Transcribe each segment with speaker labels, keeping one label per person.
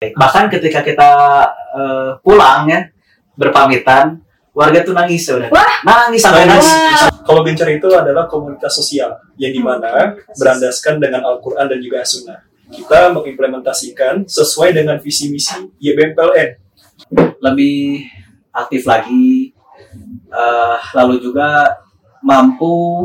Speaker 1: Bahkan ketika kita eh, pulang ya berpamitan, warga tuh nangis sebenarnya.
Speaker 2: Wah.
Speaker 1: Nangis sampai nangis.
Speaker 3: Kalau gencar itu adalah komunitas sosial yang di mana berandaskan dengan Al-Quran dan juga Sunnah. Kita mengimplementasikan sesuai dengan visi misi YBMPLN.
Speaker 1: Lebih aktif lagi, eh, lalu juga mampu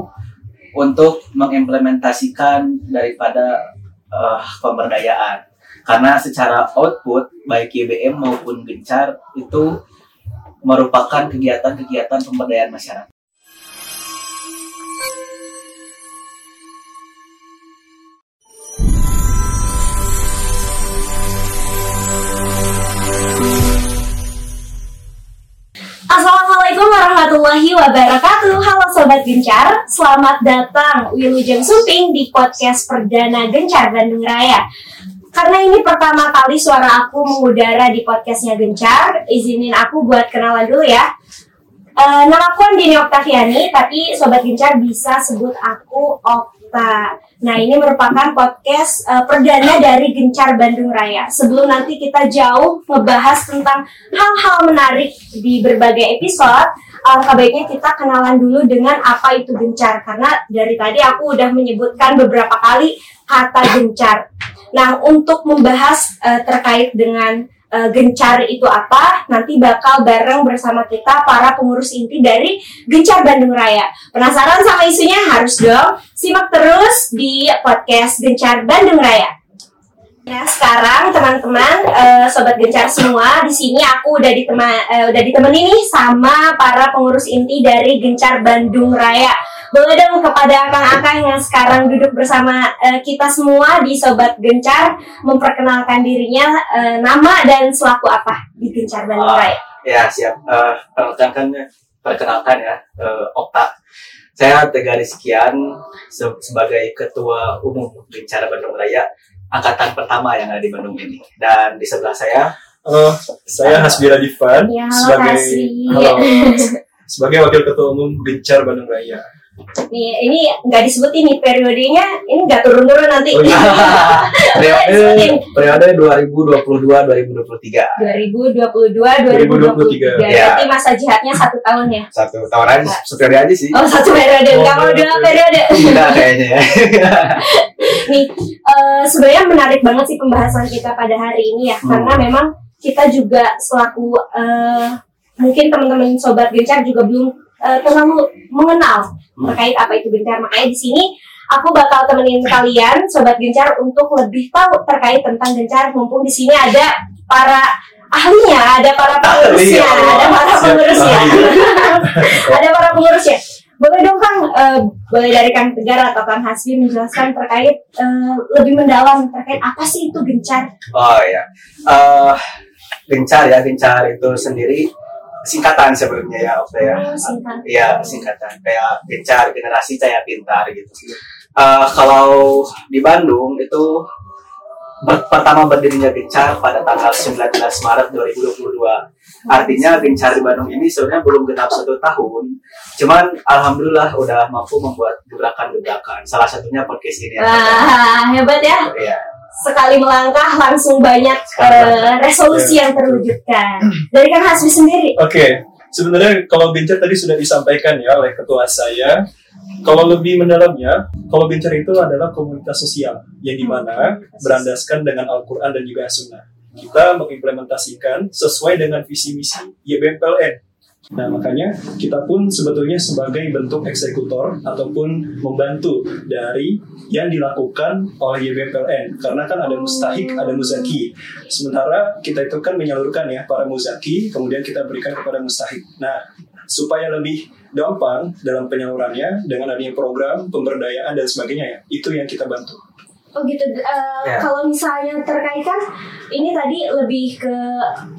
Speaker 1: untuk mengimplementasikan daripada eh, pemberdayaan. Karena secara output baik YBM maupun Gencar itu merupakan kegiatan-kegiatan pemberdayaan masyarakat.
Speaker 2: Assalamualaikum warahmatullahi wabarakatuh Halo Sobat Gencar Selamat datang Wilujeng Suping di podcast perdana Gencar Bandung Raya Karena ini pertama kali suara aku mengudara di podcastnya Gencar Izinin aku buat kenalan dulu ya. Eh, Nama aku Andini Oktaviani Tapi Sobat Gencar bisa sebut aku Okta. Nah ini merupakan podcast eh, perdana dari Gencar Bandung Raya. Sebelum nanti kita jauh ngebahas tentang hal-hal menarik di berbagai episode Alangkah baiknya kita kenalan dulu dengan apa itu gencar. Karena dari tadi aku udah menyebutkan beberapa kali kata gencar Nah untuk membahas eh, terkait dengan eh, gencar itu apa Nanti bakal bareng bersama kita para pengurus inti dari Gencar Bandung Raya Penasaran sama isunya? Harus dong Simak terus di podcast Gencar Bandung Raya Nah sekarang teman-teman eh, sobat gencar semua di sini aku udah ditema eh, udah ditemenin nih sama para pengurus inti dari Gencar Bandung Raya. Boleh dong kepada akang-akang yang sekarang duduk bersama eh, kita semua di sobat gencar memperkenalkan dirinya eh, nama dan selaku apa di Gencar Bandung
Speaker 1: Ah.
Speaker 2: Raya.
Speaker 1: Ya siap. Eh, perkenalkan perkenalkan ya eh, Okta. Saya Tegar Rizkian se- sebagai Ketua Umum Bicara Bandung Raya angkatan pertama yang ada di Bandung ini. Dan di sebelah saya
Speaker 3: Halo, saya Hasbira Divan
Speaker 2: Ya, halo,
Speaker 3: sebagai
Speaker 2: Hasbi.
Speaker 3: halo, sebagai Wakil Ketua Umum Gencar Bandung Raya.
Speaker 2: Nih ini nggak disebutin nih periodenya, ini nggak turun-turun nanti.
Speaker 3: Oh, iya.
Speaker 1: periode periode 2022 2023
Speaker 2: 2022 2023.
Speaker 3: 2023.
Speaker 1: Ya.
Speaker 2: Berarti masa jihadnya satu tahun ya.
Speaker 1: satu tahun aja satu periode aja sih.
Speaker 2: Oh satu periode,
Speaker 3: Oh,
Speaker 2: nggak mau dua
Speaker 3: periode.
Speaker 1: Enggak kayaknya ya.
Speaker 2: Nih eh, sebenarnya menarik banget sih pembahasan kita pada hari ini ya,
Speaker 1: Hmm.
Speaker 2: karena memang kita juga selaku eh, mungkin teman-teman sobat gencar juga belum terlalu mengenal terkait apa itu gencar. Makanya di sini aku bakal temenin kalian sobat gencar untuk lebih tahu terkait tentang gencar. Mumpung di sini ada para ahlinya, ada para pengurusnya,
Speaker 1: Ahli,
Speaker 2: ada para pengurusnya, ada para pengurusnya. Boleh dong Kang, eh, boleh dari Kang Tegar atau Kang Hasbi menjelaskan terkait eh, lebih mendalam terkait apa sih itu gencar?
Speaker 1: Oh ya. Eh gencar ya, gencar itu sendiri singkatan sebenarnya ya, Okta ya.
Speaker 2: Oh, singkat.
Speaker 1: Iya, singkatan kayak gencar generasi cahaya pintar gitu. Eh, kalau di Bandung itu ber- pertama berdirinya gencar pada tanggal 19 Maret 2022. Artinya gencar di Bandung ini sebenarnya belum genap satu tahun. Cuman alhamdulillah udah mampu membuat gebrakan-gebrakan. Salah satunya podcast ini. ya.
Speaker 2: Wah, hebat ya.
Speaker 1: Iya.
Speaker 2: Sekali melangkah langsung banyak eh, resolusi yang terwujudkan. Dari Kang Hasbi sendiri.
Speaker 3: Oke, sebenarnya kalau gencar tadi sudah disampaikan ya oleh ketua saya. Kalau lebih mendalamnya, kalau gencar itu adalah komunitas sosial yang di mana berandaskan dengan Al-Quran dan juga Sunnah. Kita mengimplementasikan sesuai dengan visi misi YBMPLN. Nah, makanya kita pun sebetulnya sebagai bentuk eksekutor ataupun membantu dari yang dilakukan oleh YBMPLN. Karena kan ada mustahik, ada muzaki. Sementara kita itu kan menyalurkan ya para muzaki, kemudian kita berikan kepada mustahik. Nah, supaya lebih gampang dalam penyalurannya dengan adanya program pemberdayaan dan sebagainya ya, itu yang kita bantu.
Speaker 2: Oh gitu. Eh,
Speaker 1: Ya.
Speaker 2: Kalau misalnya terkait kan ini tadi lebih ke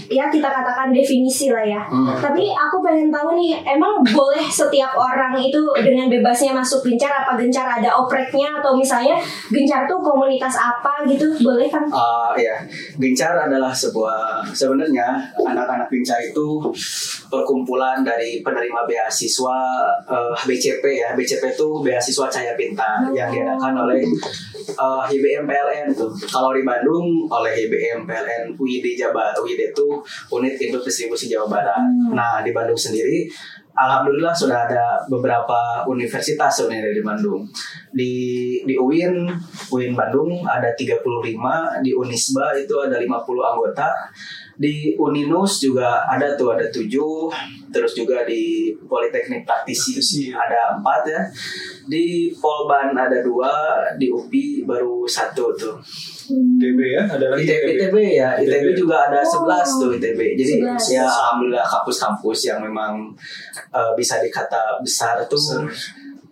Speaker 2: ya kita katakan definisi lah ya.
Speaker 1: Hmm.
Speaker 2: Tapi aku pengen tahu nih, emang boleh setiap orang itu dengan bebasnya masuk gencar apa gencar ada opreknya atau misalnya gencar tuh komunitas apa gitu, boleh kan?
Speaker 1: Ah, ya, Gencar adalah sebuah sebenarnya anak-anak Gencar itu perkumpulan dari penerima beasiswa eh, BCP ya. BCP itu beasiswa Cahaya Pintar yang diadakan oleh eh, YBM PLN tuh. Kalau di Bandung oleh YBM PLN UID Jabar, UID itu Unit Induk Distribusi Jawa Barat. Nah di Bandung sendiri, alhamdulillah sudah ada beberapa universitas sebenarnya di Bandung. Di di UIN, UIN Bandung ada 35, di Unisba itu ada 50 anggota. Di Uninus juga ada tuh ada tujuh, terus juga di Politeknik Praktisi
Speaker 3: Praktisi.
Speaker 1: ada empat ya. Di Polban ada dua, di UPI baru satu tuh.
Speaker 3: ITB ya, ada lagi
Speaker 1: ITB, ITB ya, ITB
Speaker 3: ITB.
Speaker 1: juga ada
Speaker 2: Oh.
Speaker 1: 11 tuh ITB. Jadi
Speaker 2: 11.
Speaker 1: ya alhamdulillah kampus-kampus yang memang eh, bisa dikata besar tuh
Speaker 3: Besar.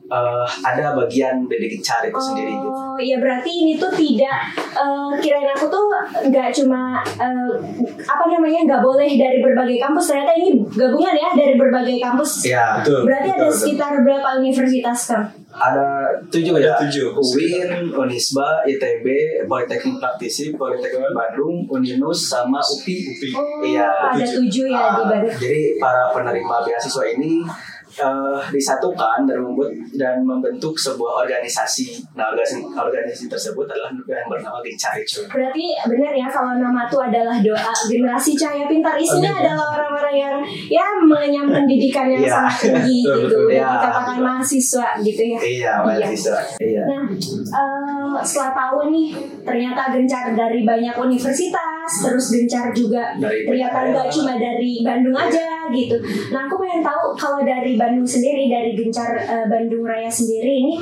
Speaker 1: Eh, ada bagian dari Gencar itu sendiri gitu.
Speaker 2: Oh, ya berarti ini tuh tidak eh, kirain aku tuh nggak cuma eh, apa namanya nggak boleh dari berbagai kampus ternyata ini gabungan ya dari berbagai kampus.
Speaker 1: Ya,
Speaker 3: Betul.
Speaker 2: Berarti ada
Speaker 3: betul, betul.
Speaker 2: sekitar berapa universitas kan?
Speaker 1: ada tujuh
Speaker 3: Ada
Speaker 1: ya.
Speaker 3: tujuh.
Speaker 1: UIN, Unisba, ITB, Politeknik Praktisi, Politeknik Bandung, Uninus, sama UPI.
Speaker 3: UPI.
Speaker 2: Oh,
Speaker 1: Iya,
Speaker 2: ada
Speaker 3: tujuh.
Speaker 2: tujuh ya di
Speaker 1: Ah,
Speaker 2: Bandung.
Speaker 1: Jadi para penerima beasiswa ini eh, disatukan dan membuat dan membentuk sebuah organisasi. Nah, organisasi, organisasi tersebut adalah yang bernama Gencar itu.
Speaker 2: Berarti benar ya kalau nama itu adalah doa generasi cahaya pintar isinya
Speaker 3: Amin, ya.
Speaker 2: Orang-orang yang ya mengenyam pendidikan yang
Speaker 1: Iya.
Speaker 2: sangat tinggi
Speaker 3: Betul,
Speaker 2: gitu
Speaker 3: betul.
Speaker 1: Iya.
Speaker 2: dikatakan mahasiswa gitu ya.
Speaker 1: Iya, mahasiswa. Iya.
Speaker 2: Nah, eh, setelah tahu nih ternyata gencar dari banyak universitas, terus gencar juga
Speaker 1: Dari
Speaker 2: ternyata nggak cuma dari Bandung aja gitu. Nah, aku pengen tahu kalau dari Bandung sendiri, dari gencar eh, Bandung Raya sendiri ini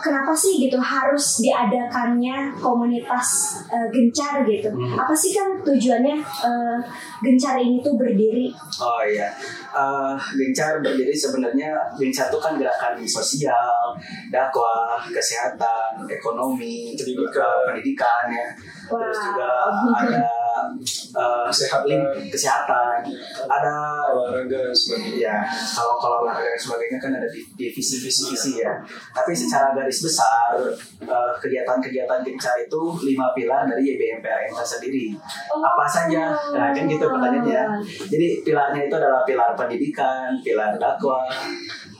Speaker 2: kenapa sih gitu harus diadakannya komunitas eh, gencar gitu?
Speaker 1: Hmm.
Speaker 2: Apa sih kan tujuannya eh, gencar ini tuh berdiri?
Speaker 1: Oh iya, Eh, Gencar berdiri sebenarnya Gencar itu kan gerakan sosial, dakwah, kesehatan, ekonomi,
Speaker 3: Pendidikan.
Speaker 1: pendidikan ya. Terus
Speaker 2: Wow.
Speaker 1: juga ada eh,
Speaker 3: Kesehatan.
Speaker 1: kesehatan, ada
Speaker 3: olahraga dan sebagainya.
Speaker 1: ya kalau kalau olahraga dan sebagainya kan ada di- divisi divisi ya. Tapi secara garis besar eh, kegiatan-kegiatan Gencar itu lima pilar dari YBMPRN sendiri. Apa saja? Nah kan gitu pertanyaannya. Jadi pilarnya itu adalah pilar pendidikan, pilar dakwah,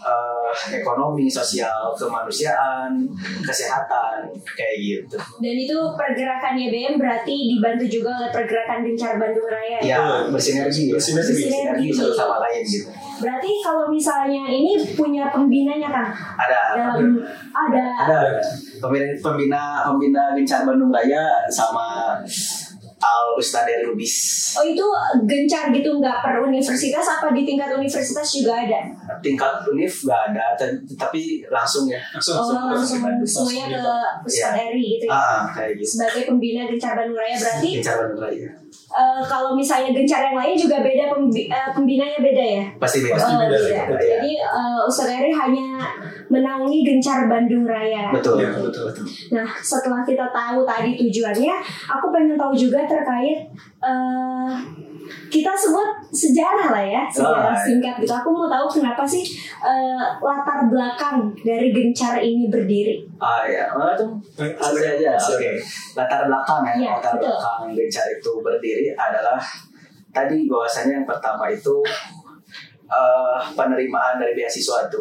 Speaker 1: eh, ekonomi, sosial, kemanusiaan, kesehatan, kayak gitu.
Speaker 2: Dan itu pergerakan YBM berarti dibantu juga oleh pergerakan Gencar Bandung Raya ya?
Speaker 1: Ya bersinergi, ya.
Speaker 3: Bersinergi.
Speaker 1: bersinergi satu sama lain gitu.
Speaker 2: Berarti kalau misalnya ini punya pembinanya kan
Speaker 1: Ada
Speaker 2: dalam ada,
Speaker 1: ada pembina pembina pembina Gencar Bandung Raya sama Al Ustadz Lubis.
Speaker 2: Oh itu gencar gitu nggak per universitas apa di tingkat universitas juga ada?
Speaker 1: Tingkat univ nggak ada, tapi langsung ya.
Speaker 3: Langsung,
Speaker 2: Oh langsung
Speaker 3: langsung.
Speaker 2: semuanya ke Ustadz. Eri gitu ya?
Speaker 1: Ah, kayak gitu.
Speaker 2: Sebagai pembina gencar Bandung Raya berarti
Speaker 1: Gencar Bandung Raya.
Speaker 2: Eh, kalau misalnya gencar yang lain juga beda pembi- eh, pembinanya beda ya?
Speaker 1: Pasti beda.
Speaker 3: Pasti
Speaker 2: Oh,
Speaker 3: beda,
Speaker 2: beda.
Speaker 3: beda.
Speaker 2: Jadi eh, Ustadz Eri hanya menaungi gencar Bandung Raya.
Speaker 1: Betul.
Speaker 3: Ya, betul, betul.
Speaker 2: Nah, setelah kita tahu tadi tujuannya, aku pengen tahu juga terkait eh, kita sebut sejarah lah ya, sejarah
Speaker 1: Oh,
Speaker 2: singkat gitu. Aku mau tahu kenapa sih eh, latar belakang dari gencar ini berdiri.
Speaker 1: Ah ya, oh, itu aja. Oke. Latar belakang ya,
Speaker 2: Iya,
Speaker 1: latar
Speaker 2: betul.
Speaker 1: belakang Gencar itu berdiri adalah tadi bahwasannya yang pertama itu eh, penerimaan dari beasiswa itu.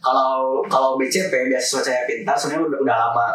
Speaker 1: Kalau kalau BCP beasiswa Cahaya Pintar sebenarnya udah, udah lama,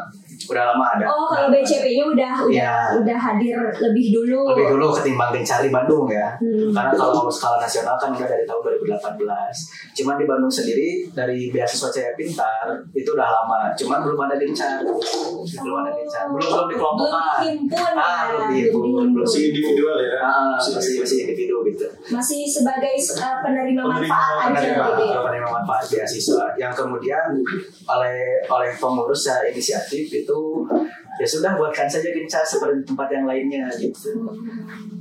Speaker 1: udah lama ada.
Speaker 2: Oh, kalau BCP-nya udah udah
Speaker 1: Iya.
Speaker 2: udah hadir lebih dulu.
Speaker 1: lebih dulu ketimbang Gencar di Bandung ya.
Speaker 2: Hmm.
Speaker 1: Karena kalau skala nasional kan udah dari tahun 2018. Cuman di Bandung sendiri dari beasiswa Cahaya Pintar itu udah lama. Cuman belum ada Gencar. Belum ada Gencar. Belum belum dikelompokkan.
Speaker 2: Belum dihimpun
Speaker 1: Ah,
Speaker 2: ya,
Speaker 1: belum
Speaker 2: belum
Speaker 1: dihimpun. Belum
Speaker 3: Masih individual ya.
Speaker 1: Ah, masih masih individu gitu.
Speaker 2: Masih sebagai eh, penerima
Speaker 3: Penerima-
Speaker 2: manfaat aja
Speaker 1: Penerima,
Speaker 2: gitu ya.
Speaker 1: penerima manfaat beasiswa yang kemudian oleh oleh pengurus ya inisiatif itu ya sudah buatkan saja gencar seperti tempat yang lainnya gitu.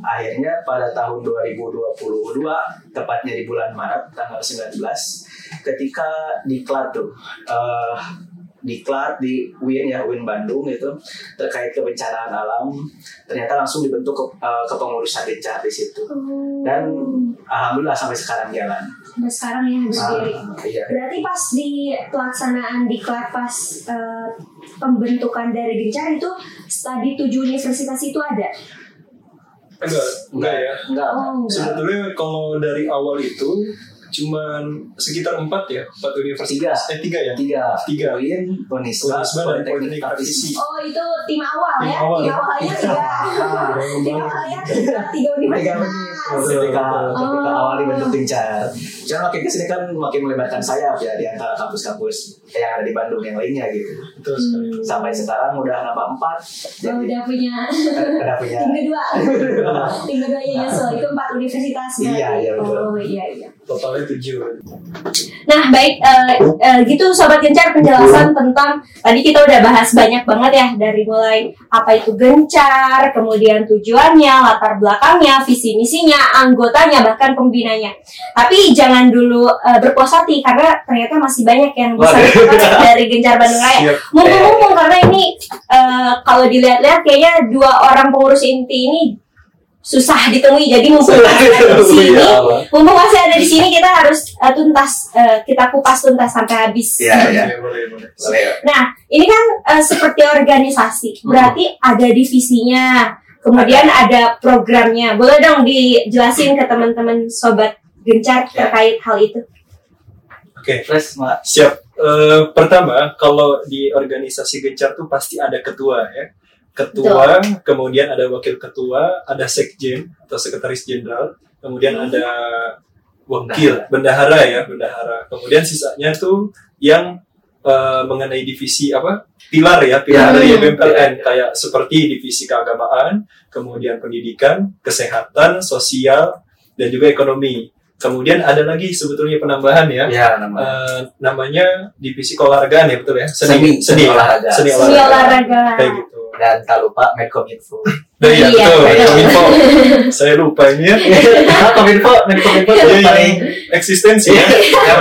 Speaker 1: Akhirnya pada tahun 2022 tepatnya di bulan Maret tanggal 19 ketika diklat tuh eh, diklat di UIN ya UIN Bandung itu terkait kebencanaan alam ternyata langsung dibentuk ke, eh, kepengurusan gencar di situ dan alhamdulillah sampai sekarang jalan.
Speaker 2: Sampai sekarang ya berdiri.
Speaker 1: Iya.
Speaker 2: Berarti pas di pelaksanaan di pas eh, pembentukan dari Gencar itu studi tujuh universitas itu ada.
Speaker 3: Enggak, enggak ya.
Speaker 1: Enggak.
Speaker 2: Oh, enggak.
Speaker 3: Sebetulnya kalau dari awal itu cuman sekitar empat ya, empat
Speaker 1: Tiga.
Speaker 3: universitas. Eh tiga ya.
Speaker 1: tiga
Speaker 3: Tiga.
Speaker 1: UIN Unisba
Speaker 3: dan
Speaker 1: Politeknik Praktisi.
Speaker 2: Oh itu tim awal
Speaker 3: Tim
Speaker 2: ya?
Speaker 3: awal.
Speaker 2: Tim awalnya tiga. Tim awalnya tiga, tiga
Speaker 1: Tiga
Speaker 2: universitas.
Speaker 1: ketika ketika
Speaker 2: Oh.
Speaker 1: awal dibentuk Gencar. Cuman makin ke sini kan makin melebarkan sayap ya di antara kampus-kampus yang ada di Bandung yang lainnya gitu.
Speaker 3: Betul sekali.
Speaker 2: Hmm.
Speaker 1: Sampai sekarang udah nambah empat.
Speaker 2: Oh, udah punya
Speaker 1: udah punya.
Speaker 2: tim kedua. tim kedua yang nyusul itu empat universitas.
Speaker 1: Iya, iya, betul.
Speaker 2: Oh iya iya.
Speaker 3: Totalnya tujuh.
Speaker 2: Nah, baik eh, eh, gitu sobat gencar penjelasan tentang tadi kita udah bahas banyak banget ya dari mulai apa itu gencar, kemudian tujuannya, latar belakangnya, visi misinya, anggotanya, bahkan pembinanya. Tapi jangan dulu eh, berpuas hati karena ternyata masih banyak yang bisa dari Gencar Bandung Raya. Mumpung-mumpung karena ini eh, kalau dilihat-lihat kayaknya dua orang pengurus inti ini susah ditemui jadi mumpung masih ada di sini
Speaker 1: Iya.
Speaker 2: mumpung masih ada di sini kita harus eh, tuntas eh, kita kupas tuntas sampai habis
Speaker 1: Iya, iya.
Speaker 3: Boleh, boleh,
Speaker 2: nah ini kan eh, seperti organisasi berarti ada divisinya kemudian ada programnya boleh dong dijelasin ke teman-teman sobat gencar
Speaker 1: Ya.
Speaker 2: terkait hal itu
Speaker 3: Oke,
Speaker 1: Terus Mak,
Speaker 3: siap. Eh, pertama, kalau di organisasi gencar tuh pasti ada ketua ya. Ketua, kemudian ada wakil ketua, ada sekjen atau sekretaris jenderal, kemudian
Speaker 2: Hmm.
Speaker 3: ada wakil bendahara ya, bendahara. Kemudian sisanya tuh yang eh, mengenai divisi apa? Pilar ya, pilar
Speaker 1: Ya.
Speaker 3: dari
Speaker 2: Hmm.
Speaker 3: BMPLN kayak seperti divisi keagamaan, kemudian pendidikan, kesehatan, sosial, dan juga ekonomi. Kemudian ada lagi sebetulnya penambahan ya,
Speaker 1: ya nama
Speaker 3: Eh, namanya divisi keolahragaan ya betul ya
Speaker 1: Seni.
Speaker 3: seni
Speaker 1: Olahraga.
Speaker 3: seni
Speaker 2: Seni
Speaker 3: olahraga
Speaker 2: olahraga
Speaker 3: kayak gitu
Speaker 1: dan tak lupa Medcominfo.
Speaker 3: nah, iya,
Speaker 2: Iya,
Speaker 3: betul. Kominfo saya lupa ini ya
Speaker 1: Medcominfo, Medcominfo
Speaker 3: Iya,
Speaker 1: tuh
Speaker 3: iya.
Speaker 1: paling
Speaker 3: eksistensi ya
Speaker 1: ya,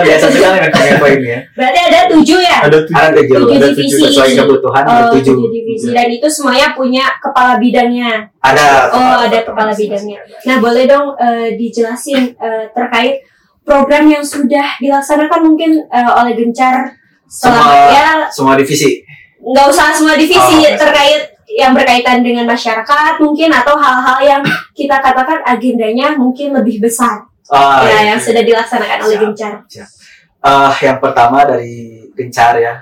Speaker 1: biasa sekali Medcominfo ini ya.
Speaker 2: berarti ada tujuh ya
Speaker 3: ada tujuh
Speaker 1: Ada tujuh,
Speaker 2: Tujuh
Speaker 1: ada tujuh sesuai kebutuhan ada
Speaker 2: Oh,
Speaker 1: tujuh.
Speaker 2: tujuh divisi dan itu semuanya punya kepala bidangnya
Speaker 1: Ada.
Speaker 2: Oh, ada kepala bidangnya. Nah, boleh dong eh, dijelasin eh, terkait program yang sudah dilaksanakan mungkin eh, oleh Gencar selama
Speaker 1: Semua-
Speaker 2: ya
Speaker 1: Semua divisi.
Speaker 2: Nggak usah semua divisi
Speaker 1: Oh,
Speaker 2: terkait yang berkaitan dengan masyarakat mungkin atau hal-hal yang kita katakan agendanya mungkin lebih besar
Speaker 1: Ah,
Speaker 2: ya
Speaker 1: iya.
Speaker 2: yang sudah dilaksanakan oleh
Speaker 1: Siap.
Speaker 2: Gencar.
Speaker 1: Eh, yang pertama dari Gencar ya.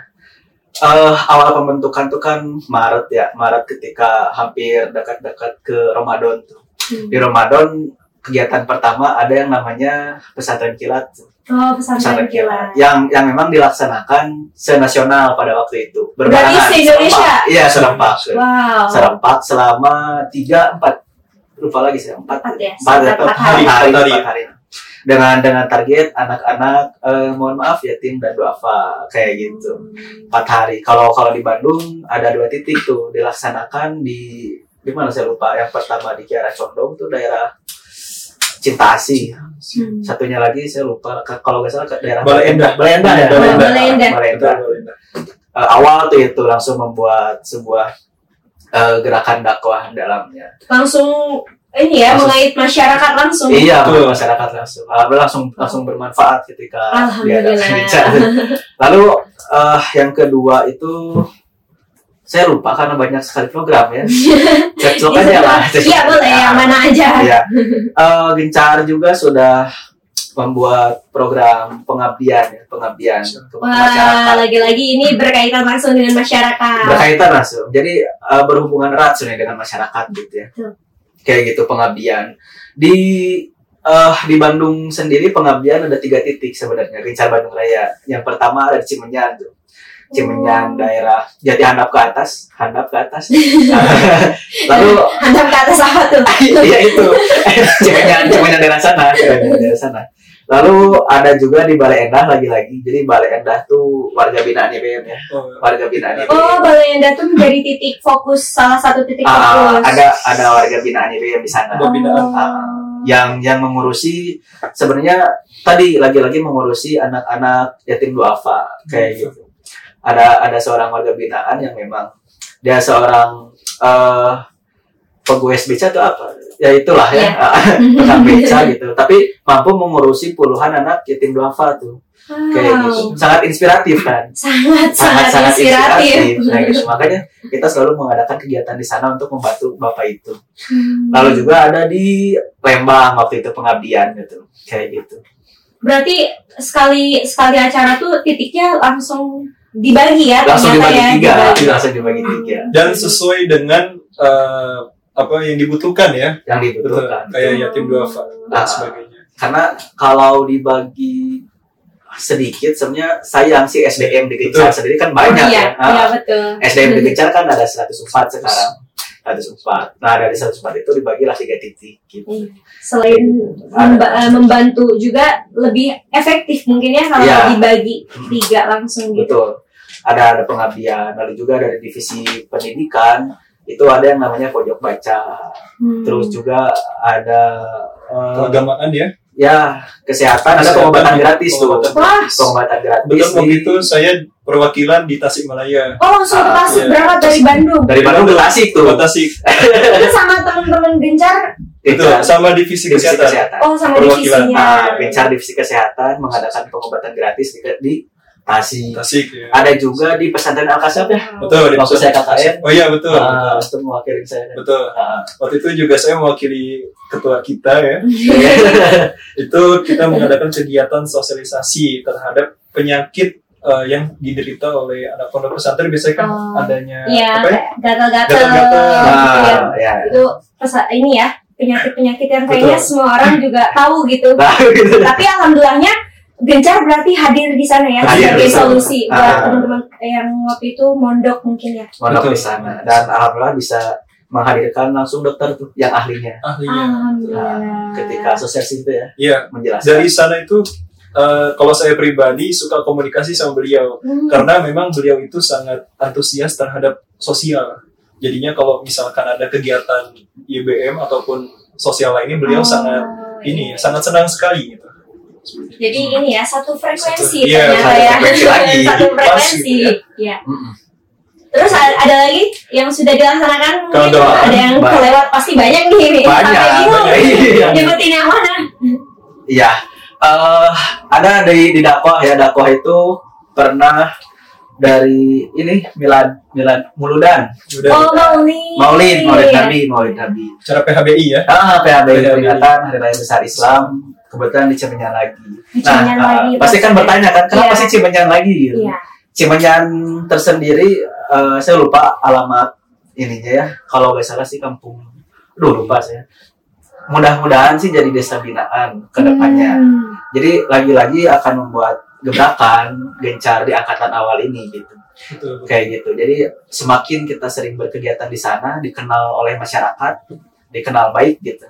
Speaker 1: Eh, awal pembentukan tuh kan Maret ya, Maret ketika hampir dekat-dekat ke Ramadan tuh.
Speaker 2: Hmm.
Speaker 1: Di Ramadan kegiatan pertama ada yang namanya pesantren kilat,
Speaker 2: Oh, pesantren kilat.
Speaker 1: yang yang memang dilaksanakan senasional pada waktu itu.
Speaker 2: Berarti se-Indonesia?
Speaker 1: serempak. Iya serempak.
Speaker 2: Wow.
Speaker 1: Serempak selama tiga empat lupa lagi saya empat
Speaker 2: Empat ya,
Speaker 1: empat
Speaker 2: sampai
Speaker 1: atau
Speaker 2: empat
Speaker 1: hari,
Speaker 2: hari.
Speaker 1: hari,
Speaker 3: hari.
Speaker 1: hari. dengan dengan target anak-anak eh, mohon maaf yatim dan duafa kayak gitu empat hari kalau kalau di Bandung ada dua titik tuh dilaksanakan di di mana saya lupa yang pertama di Kiara Condong tuh daerah Cintasi
Speaker 2: Hmm.
Speaker 1: satunya lagi saya lupa Ke- kalau nggak salah ke daerah.
Speaker 3: Balai Endah
Speaker 1: ya
Speaker 2: Endah.
Speaker 1: Balai
Speaker 3: betul
Speaker 1: Endah.
Speaker 3: boleh.
Speaker 1: Eh, awal tuh itu langsung membuat sebuah eh, gerakan dakwah dalamnya
Speaker 2: Langsung ini ya
Speaker 1: Langsung-
Speaker 2: mengait masyarakat langsung.
Speaker 1: Iya,
Speaker 3: Betul.
Speaker 1: masyarakat langsung uh, langsung langsung bermanfaat ketika bicara. Lalu uh, yang kedua itu saya lupa karena banyak sekali program ya. Cek aja lah.
Speaker 2: Iya boleh yang mana aja.
Speaker 1: Iya. Uh, Gencar juga sudah membuat program pengabdian ya, pengabdian untuk
Speaker 2: Wah,
Speaker 1: masyarakat.
Speaker 2: lagi-lagi ini berkaitan langsung dengan masyarakat.
Speaker 1: Berkaitan langsung. Jadi uh, berhubungan erat sebenarnya dengan masyarakat gitu ya.
Speaker 2: Betul.
Speaker 1: Kayak gitu pengabdian. Di eh di Bandung sendiri pengabdian ada tiga titik sebenarnya Gencar Bandung Raya. Yang pertama ada di Cimenyan tuh. Cimenyan
Speaker 2: Oh.
Speaker 1: daerah Jati handap ke atas, handap ke atas. Lalu
Speaker 2: Hantam ke atas apa tuh?
Speaker 1: iya itu Cimenyan Cimenyan daerah sana, Cimenyan daerah sana. Lalu ada juga di Balai Endah lagi-lagi. Jadi Balai Endah tuh warga binaan IBM ya.
Speaker 3: Oh,
Speaker 1: Warga binaan IBM.
Speaker 2: Oh, Balai Endah tuh menjadi titik fokus salah satu titik
Speaker 1: Ah,
Speaker 2: fokus.
Speaker 1: ada ada warga binaan IBM di sana.
Speaker 3: Binaan.
Speaker 1: Ah, yang yang mengurusi sebenarnya tadi lagi-lagi mengurusi anak-anak yatim duafa kayak gitu. Ada ada seorang warga binaan yang memang dia seorang eh pegawai beca atau apa? Ya itulah ya, tukang beca gitu. Tapi mampu mengurusi puluhan anak yatim duafa tuh. Kayak
Speaker 2: Wow.
Speaker 1: gitu. Sangat inspiratif kan?
Speaker 2: Sangat sangat, inspiratif.
Speaker 1: Nah, gitu. Makanya kita selalu mengadakan kegiatan di sana untuk membantu Bapak itu.
Speaker 2: Hmm.
Speaker 1: Lalu juga ada di Lembang waktu itu pengabdian gitu. Kayak gitu.
Speaker 2: berarti sekali sekali acara tuh titiknya langsung dibagi ya
Speaker 1: langsung dibagi
Speaker 2: ya,
Speaker 1: tiga
Speaker 2: dibagi.
Speaker 1: langsung dibagi tiga
Speaker 3: dan sesuai dengan eh, apa yang dibutuhkan ya
Speaker 1: yang
Speaker 3: betul
Speaker 1: dibutuhkan
Speaker 3: kayak yatim duafa dan
Speaker 1: Ah.
Speaker 3: sebagainya
Speaker 1: karena kalau dibagi sedikit sebenarnya sayang sih SDM di
Speaker 3: Betul.
Speaker 1: sendiri kan
Speaker 2: Oh,
Speaker 1: banyak
Speaker 2: iya,
Speaker 1: ya
Speaker 2: iya betul.
Speaker 1: SDM di Gencar kan ada 104 sekarang 104 nah dari 104 itu dibagilah tiga titik gitu.
Speaker 2: Iya. Selain memba- membantu juga lebih efektif mungkin ya kalau
Speaker 1: Iya.
Speaker 2: dibagi tiga langsung gitu.
Speaker 1: betul. Ada ada pengabdian. Lalu juga dari divisi pendidikan. Itu ada yang namanya pojok baca.
Speaker 2: Hmm.
Speaker 1: terus juga ada eh,
Speaker 3: keagamaan ya?
Speaker 1: Ya kesehatan, ada
Speaker 3: Kesehatan,
Speaker 1: pengobatan
Speaker 3: ya.
Speaker 1: gratis tuh.
Speaker 3: Pengobatan. Gratis.
Speaker 1: pengobatan
Speaker 3: Betul waktu
Speaker 1: di-
Speaker 3: itu saya perwakilan di Tasikmalaya
Speaker 2: Oh langsung ke
Speaker 1: Ah,
Speaker 2: Tasik
Speaker 3: iya.
Speaker 2: berangkat dari Bandung.
Speaker 1: dari Bandung ke Tasik tuh
Speaker 3: Kota Tasik
Speaker 2: Itu sama teman-teman gencar.
Speaker 3: itu sama divisi
Speaker 1: divisi
Speaker 3: kesehatan
Speaker 1: kesehatan
Speaker 2: Oh sama
Speaker 3: Perwakilan.
Speaker 2: divisinya.
Speaker 1: Nah, Gencar divisi kesehatan mengadakan pengobatan gratis di, di Tasik.
Speaker 3: Tasik ya
Speaker 1: Ada juga di pesantren Al Kasyaf ya.
Speaker 3: betul di
Speaker 1: Waktu saya KKN.
Speaker 3: oh iya betul
Speaker 1: Ah,
Speaker 3: betul.
Speaker 1: itu mewakili saya.
Speaker 3: betul
Speaker 1: Ah,
Speaker 3: waktu itu juga saya mewakili ketua kita ya itu kita mengadakan kegiatan sosialisasi terhadap penyakit eh, yang diderita oleh anak pondok pesantren biasanya kan
Speaker 2: Oh.
Speaker 3: adanya
Speaker 2: Iya,
Speaker 3: apa ya
Speaker 2: gatal-gatal. Gitu ya.
Speaker 1: Nah, ya.
Speaker 2: Itu pesa- ini ya penyakit-penyakit yang kayaknya
Speaker 3: Betul.
Speaker 2: semua orang juga tahu gitu.
Speaker 1: Nah, gitu.
Speaker 2: Tapi alhamdulillahnya Gencar berarti hadir di sana ya
Speaker 1: Hadir
Speaker 2: sebagai solusi buat
Speaker 1: Ah.
Speaker 2: teman-teman yang waktu itu mondok mungkin ya.
Speaker 1: Mondok
Speaker 3: Betul.
Speaker 1: di sana dan alhamdulillah bisa menghadirkan langsung dokter tuh yang ahlinya
Speaker 3: ahlinya
Speaker 2: Alhamdulillah.
Speaker 1: ketika asosiasi itu ya
Speaker 3: iya
Speaker 1: menjelaskan.
Speaker 3: dari sana itu eh, kalau saya pribadi suka komunikasi sama beliau
Speaker 2: Hmm.
Speaker 3: karena memang beliau itu sangat antusias terhadap sosial jadinya kalau misalkan ada kegiatan IBM ataupun sosial lainnya beliau
Speaker 2: Oh,
Speaker 3: sangat
Speaker 2: iya.
Speaker 3: ini ya, sangat senang sekali gitu
Speaker 2: Jadi ini ya satu frekuensi
Speaker 3: Satu- iya,
Speaker 2: ternyata
Speaker 1: satu
Speaker 2: ya.
Speaker 1: frekuensi lagi.
Speaker 2: satu
Speaker 3: Pas
Speaker 2: frekuensi.
Speaker 3: gitu ya.
Speaker 2: Iya.
Speaker 1: Mm-mm.
Speaker 2: Terus ada, ada lagi yang sudah dilaksanakan mungkin ada yang
Speaker 1: banyak.
Speaker 2: kelewat pasti banyak nih.
Speaker 1: Banyak,
Speaker 2: Sampai bingung. Nyebutin yang mana?
Speaker 1: Iya, eh ada di di dakwah ya dakwah itu pernah dari ini milad milad muludan.
Speaker 3: Udah
Speaker 2: Oh maulid.
Speaker 1: maulid maulid nabi maulid nabi.
Speaker 3: Cara PHBI ya?
Speaker 1: Ah PHB
Speaker 3: PHBI.
Speaker 1: peringatan hari raya besar Islam kebetulan di Cimenyan lagi.
Speaker 2: Di
Speaker 1: nah
Speaker 2: Cimenyan
Speaker 1: ah,
Speaker 2: lagi,
Speaker 1: pasti kan bertanya kan kenapa
Speaker 2: Iya.
Speaker 1: sih Cimenyan lagi? Gitu
Speaker 2: Iya.
Speaker 1: Cimenyan tersendiri eh, saya lupa alamat ininya ya. Kalau nggak salah sih kampung Duh lupa saya mudah-mudahan sih jadi desa binaan ke depannya.
Speaker 2: Hmm.
Speaker 1: jadi lagi-lagi akan membuat gebrakan gencar di angkatan awal ini gitu.
Speaker 3: Betul.
Speaker 1: kayak gitu. Jadi semakin kita sering berkegiatan di sana dikenal oleh masyarakat dikenal baik gitu.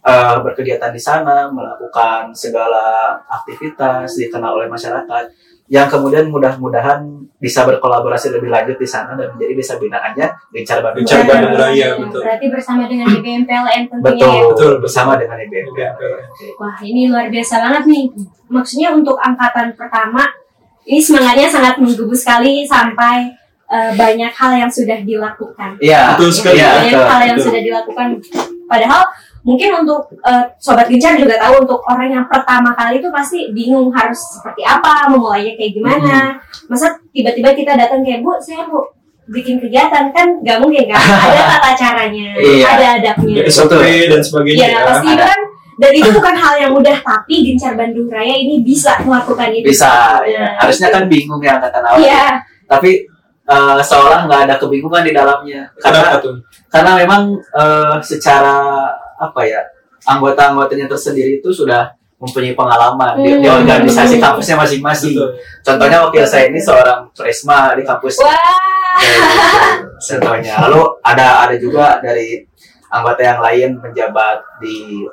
Speaker 1: Eh, berkegiatan di sana melakukan segala aktivitas dikenal oleh masyarakat yang kemudian mudah-mudahan bisa berkolaborasi lebih lanjut di sana dan menjadi desa binaannya gencar Bandung Raya.
Speaker 3: Bandung Raya, betul.
Speaker 2: Berarti bersama dengan BBM PLN tentunya
Speaker 1: betul,
Speaker 2: ya.
Speaker 3: Betul,
Speaker 1: bersama dengan IBM
Speaker 3: IBM.
Speaker 2: Wah ini luar biasa banget nih. Maksudnya untuk angkatan pertama ini semangatnya sangat menggebu sekali sampai eh, banyak hal yang sudah dilakukan.
Speaker 1: iya
Speaker 3: Betul sekali.
Speaker 1: iya,
Speaker 2: banyak
Speaker 1: betul.
Speaker 2: hal yang
Speaker 3: betul.
Speaker 2: sudah dilakukan. Padahal mungkin untuk eh, sobat gencar juga tahu untuk orang yang pertama kali itu pasti bingung harus seperti apa, memulainya kayak gimana. Masa tiba-tiba kita datang kayak bu, saya mau bikin kegiatan kan nggak mungkin kan? Ada tata caranya,
Speaker 1: Iya.
Speaker 2: ada adabnya.
Speaker 3: Ya, SOP dan sebagainya
Speaker 2: Iya,
Speaker 3: ya.
Speaker 2: pasti
Speaker 1: ada.
Speaker 2: kan dan itu bukan hal yang mudah tapi Gencar Bandung Raya ini bisa melakukan itu.
Speaker 1: bisa ya.
Speaker 2: Nah,
Speaker 1: harusnya kan bingung ya angkatan awal
Speaker 2: Iya,
Speaker 1: tapi eh, seolah nggak ada kebingungan di dalamnya karena
Speaker 3: Kenapa tuh?
Speaker 1: karena memang eh, secara apa ya anggota-anggotanya tersendiri itu sudah mempunyai pengalaman di, di
Speaker 2: Hmm.
Speaker 1: organisasi kampusnya masing-masing.
Speaker 3: Betul.
Speaker 1: Contohnya wakil saya ini seorang presma di kampus.
Speaker 2: wah.
Speaker 1: Contohnya. Lalu ada ada juga dari anggota yang lain menjabat di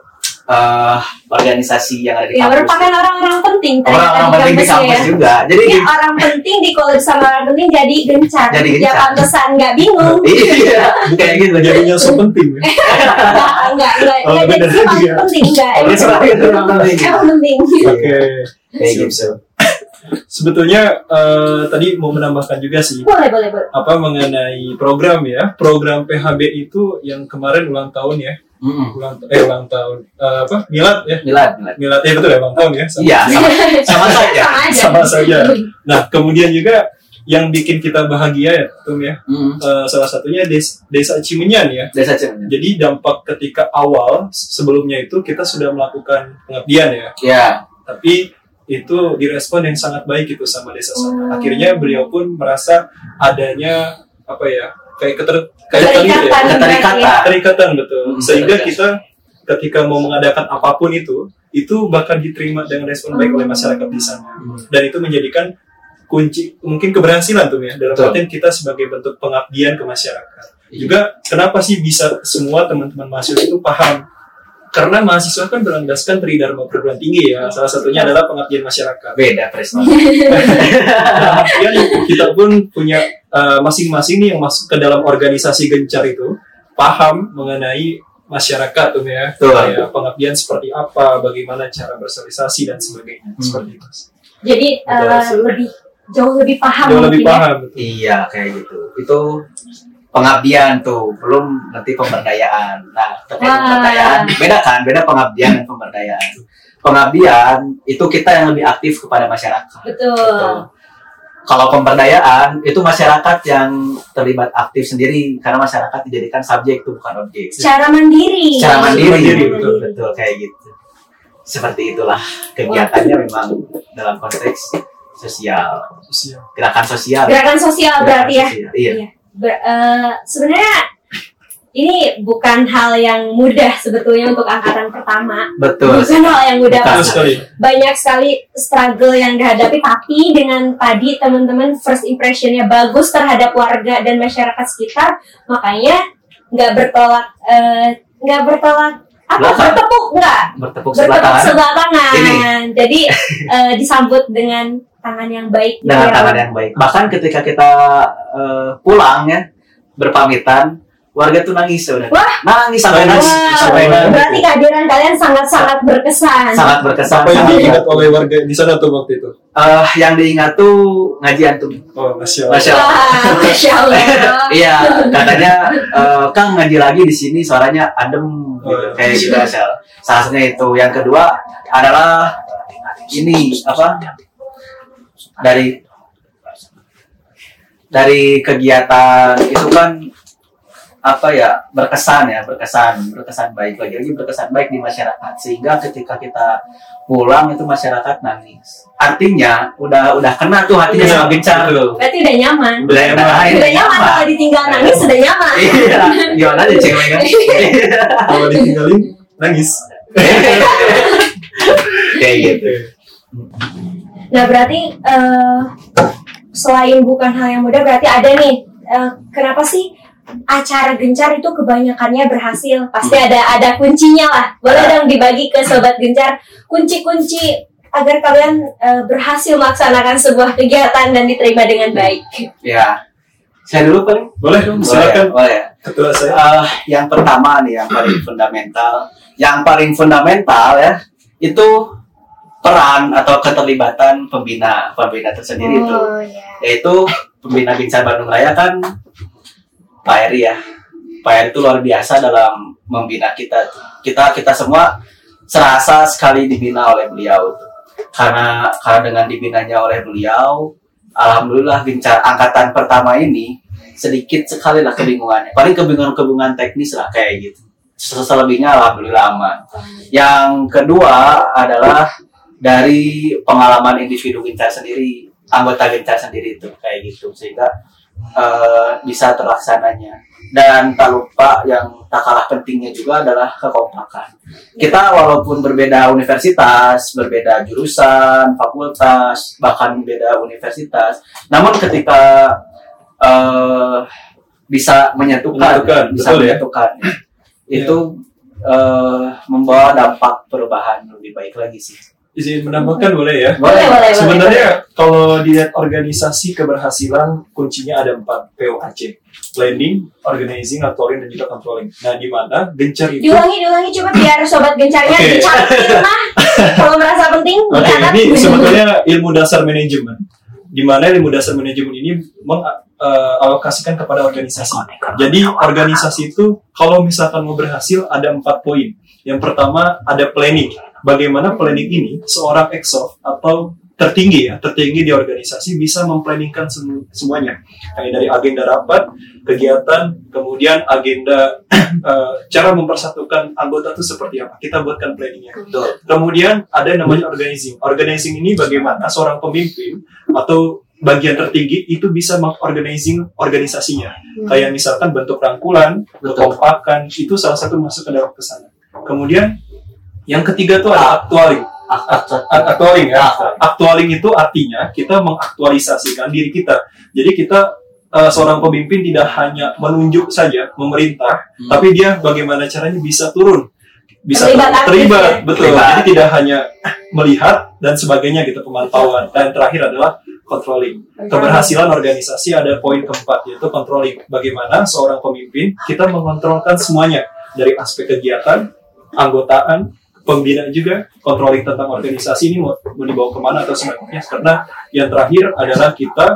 Speaker 1: eh, organisasi yang ada di
Speaker 2: ya
Speaker 1: kampus.
Speaker 2: merupakan orang-orang penting
Speaker 1: Orang-orang penting di kampus
Speaker 2: ya.
Speaker 1: juga. Jadi
Speaker 2: Ini orang penting di college sama orang penting jadi gencar.
Speaker 1: Jadi
Speaker 2: Ya
Speaker 1: gencar.
Speaker 2: pantesan nggak bingung.
Speaker 1: iya, kayak gitu.
Speaker 3: Jadinya so penting ya.
Speaker 2: Enggak, enggak, enggak.
Speaker 3: Oh,
Speaker 2: Enggak jadi sifat
Speaker 3: juga.
Speaker 2: penting enggak.
Speaker 1: Oh,
Speaker 2: Emang
Speaker 1: sifat itu emang penting.
Speaker 2: Emang penting.
Speaker 3: Oke.
Speaker 1: Kayak gitu.
Speaker 3: Sebetulnya eh, tadi mau menambahkan juga sih
Speaker 2: Boleh, boleh, boleh.
Speaker 3: apa mengenai program ya. Program PHB itu yang kemarin ulang tahun ya.
Speaker 1: Mm-mm.
Speaker 3: Ulang eh ulang tahun Eh, apa? Milad ya.
Speaker 1: Milad, milad.
Speaker 3: Milad ya betul ya ulang tahun ya. Sama-
Speaker 1: Iya, sama, sama saja.
Speaker 2: Sama aja.
Speaker 3: Sama saja. Nah, kemudian juga yang bikin kita bahagia ya, Tum ya.
Speaker 1: Mm.
Speaker 3: Eh, salah satunya des- Desa Cimenyan ya.
Speaker 1: Desa Cimenyan.
Speaker 3: Jadi dampak ketika awal sebelumnya itu kita sudah melakukan pengabdian ya.
Speaker 1: Ya,
Speaker 3: tapi itu direspon yang sangat baik itu sama desa sana.
Speaker 2: Oh.
Speaker 3: Akhirnya beliau pun merasa adanya apa ya kayak keter kayak
Speaker 2: Keterikatan.
Speaker 3: ya,
Speaker 1: keterikatan
Speaker 3: keterikatan betul.
Speaker 1: Hmm,
Speaker 3: Sehingga
Speaker 1: betul.
Speaker 3: kita ketika mau mengadakan apa pun itu itu bakal diterima dengan respon baik oleh masyarakat di sana. Dan itu menjadikan kunci mungkin keberhasilan tuh ya dalam
Speaker 1: Betul.
Speaker 3: artian kita sebagai bentuk pengabdian ke masyarakat.
Speaker 1: Iya.
Speaker 3: Juga kenapa sih bisa semua teman-teman mahasiswa itu paham? Karena mahasiswa kan berlandaskan Tridharma perguruan tinggi ya. Salah satunya adalah pengabdian masyarakat.
Speaker 1: beda prestasi
Speaker 3: artian kita pun punya uh, masing-masing nih yang masuk ke dalam organisasi gencar itu paham mengenai masyarakat tuh ya.
Speaker 1: Betul.
Speaker 3: Kayak pengabdian seperti apa, bagaimana cara bersosialisasi dan sebagainya.
Speaker 1: Hmm.
Speaker 3: Seperti itu.
Speaker 2: Jadi
Speaker 1: Betul
Speaker 2: eh,
Speaker 1: sih.
Speaker 2: lebih jauh lebih paham
Speaker 3: Jauh lebih
Speaker 2: ya.
Speaker 3: paham. betul.
Speaker 1: iya kayak gitu itu pengabdian tuh belum nanti pemberdayaan nah terkait
Speaker 2: Wah.
Speaker 1: pemberdayaan beda kan beda pengabdian dan pemberdayaan pengabdian itu kita yang lebih aktif kepada masyarakat
Speaker 2: Betul.
Speaker 1: Betul. Kalau pemberdayaan itu masyarakat yang terlibat aktif sendiri karena masyarakat dijadikan subjek itu bukan objek.
Speaker 2: Secara mandiri.
Speaker 1: Secara mandiri,
Speaker 3: Mandiri,
Speaker 1: betul betul kayak gitu. Seperti itulah kegiatannya memang dalam konteks sosial,
Speaker 3: Sosial.
Speaker 1: gerakan sosial.
Speaker 2: Gerakan sosial berarti ya.
Speaker 1: Sosial, Iya.
Speaker 2: Ber- eh, sebenarnya ini bukan hal yang mudah sebetulnya untuk angkatan pertama.
Speaker 1: Betul.
Speaker 2: Bukan hal yang mudah.
Speaker 3: Betul sekali.
Speaker 2: Banyak sekali struggle yang dihadapi, tapi dengan tadi teman-teman first impressionnya bagus terhadap warga dan masyarakat sekitar, makanya nggak bertolak, eh, nggak bertolak apa
Speaker 1: Belakang.
Speaker 2: bertepuk nggak
Speaker 1: Bertepuk sebelah
Speaker 2: bertepuk
Speaker 1: tangan
Speaker 2: sebelah tangan. Jadi eh, disambut dengan tangan yang baik. gitu
Speaker 1: dengan
Speaker 2: ya.
Speaker 1: tangan yang baik. Bahkan ketika kita eh, pulang ya berpamitan, warga tuh nangis sebenarnya.
Speaker 2: Wah.
Speaker 1: Nangis sampai
Speaker 3: Nangis.
Speaker 1: sampai nangis.
Speaker 2: berarti kehadiran kalian sangat-sangat berkesan.
Speaker 1: Sangat berkesan.
Speaker 3: Apa yang
Speaker 1: sangat-
Speaker 3: diingat oleh warga di sana tuh waktu itu?
Speaker 1: Eh, yang diingat tuh ngaji antum.
Speaker 3: Oh, masya Allah.
Speaker 1: Masya Allah.
Speaker 2: Wah, Masya Allah.
Speaker 1: Iya, katanya eh, Kang ngaji lagi di sini suaranya adem gitu.
Speaker 3: Oh,
Speaker 1: kayak gitu asal. Salah satunya itu. Yang kedua adalah ini apa? Dari dari kegiatan itu kan apa ya berkesan ya berkesan berkesan baik lagi-lagi berkesan baik di masyarakat sehingga ketika kita pulang itu masyarakat nangis artinya udah udah kena tuh hatinya
Speaker 3: Iya,
Speaker 1: sama gencar
Speaker 3: betul.
Speaker 2: Berarti udah nyaman.
Speaker 3: Udah nyaman.
Speaker 2: Udah nyaman kalau ditinggal nangis sudah nyaman.
Speaker 1: iya gimana aja cewek kan
Speaker 3: Kalau ditinggalin nangis.
Speaker 1: kayak gitu
Speaker 2: Nah berarti eh, selain bukan hal yang mudah berarti ada nih eh, kenapa sih acara gencar itu kebanyakannya berhasil? Pasti ada ada kuncinya lah. Boleh dong dibagi ke sobat gencar. Kunci-kunci agar kalian eh, berhasil melaksanakan sebuah kegiatan dan diterima dengan baik.
Speaker 1: Ya. Saya dulu paling
Speaker 3: Boleh dong,
Speaker 1: boleh ya,
Speaker 3: silakan.
Speaker 1: boleh ya.
Speaker 3: Ketua saya.
Speaker 1: Eh, yang pertama nih yang paling fundamental. Yang paling fundamental ya itu peran atau keterlibatan pembina pembina tersendiri itu.
Speaker 2: Ya.
Speaker 1: yaitu pembina Bincar Bandung Raya kan Pak Eri ya. Pak Eri itu luar biasa dalam membina kita. Kita kita semua serasa sekali dibina oleh beliau. Karena karena dengan dibinanya oleh beliau alhamdulillah Bincar angkatan pertama ini sedikit sekali lah kebingungannya. Paling kebingungan-kebingungan teknis lah kayak gitu. Selebihnya alhamdulillah aman. Yang kedua adalah dari pengalaman individu Gencar sendiri, anggota Gencar sendiri itu kayak gitu sehingga eh, bisa terlaksananya. Dan tak lupa yang tak kalah pentingnya juga adalah kekompakan. Kita walaupun berbeda universitas, berbeda jurusan, fakultas, bahkan beda universitas, namun ketika eh, bisa menyatukan,
Speaker 3: Menyatukan,
Speaker 1: bisa
Speaker 3: betul ya.
Speaker 1: menyatukan, itu eh, membawa dampak perubahan lebih baik lagi sih.
Speaker 3: Izin menambahkan boleh ya?
Speaker 2: boleh boleh boleh
Speaker 3: Sebenarnya kalau dilihat organisasi keberhasilan kuncinya ada empat POAC planning, organizing, authoring dan juga controlling. Nah di mana gencar itu
Speaker 2: diulangi diulangi coba biar sobat gencarnya
Speaker 3: Oke.
Speaker 2: dicatat kalau merasa penting
Speaker 3: Oke,
Speaker 2: dicatat
Speaker 3: ini sebetulnya ilmu dasar manajemen. Di mana ilmu dasar manajemen ini mengalokasikan kepada organisasi. Jadi organisasi itu kalau misalkan mau berhasil ada empat poin. Yang pertama ada planning. Bagaimana planning ini seorang exov atau tertinggi ya, tertinggi di organisasi bisa memplanningkan semu- semuanya. Kayak dari agenda rapat, kegiatan, kemudian agenda eh, cara mempersatukan anggota itu seperti apa. Kita buatkan planningnya.
Speaker 1: Betul.
Speaker 3: Kemudian ada yang namanya organizing. Organizing ini bagaimana seorang pemimpin atau bagian tertinggi itu bisa mengorganizing organisasinya. Kayak misalkan bentuk rangkulan, kekompakan, itu salah satu masuk ke dalam ke sana. Kemudian yang ketiga tuh ada actualing. Act- Actualing ya. Actualing itu artinya kita mengaktualisasikan diri kita. Jadi kita eh, seorang pemimpin tidak hanya menunjuk saja memerintah,
Speaker 1: Hmm.
Speaker 3: tapi dia bagaimana caranya bisa turun, bisa
Speaker 2: terlibat, ya.
Speaker 3: betul.
Speaker 1: Terlibat.
Speaker 3: Jadi tidak hanya melihat dan sebagainya gitu pemantauan. Dan terakhir adalah controlling. Keberhasilan organisasi ada poin keempat yaitu controlling. Bagaimana seorang pemimpin kita mengontrolkan semuanya dari aspek kegiatan, anggotaan, pembinaan juga, controlling tentang organisasi ini mau, mau dibawa ke mana atau sebagainya. Karena yang terakhir adalah kita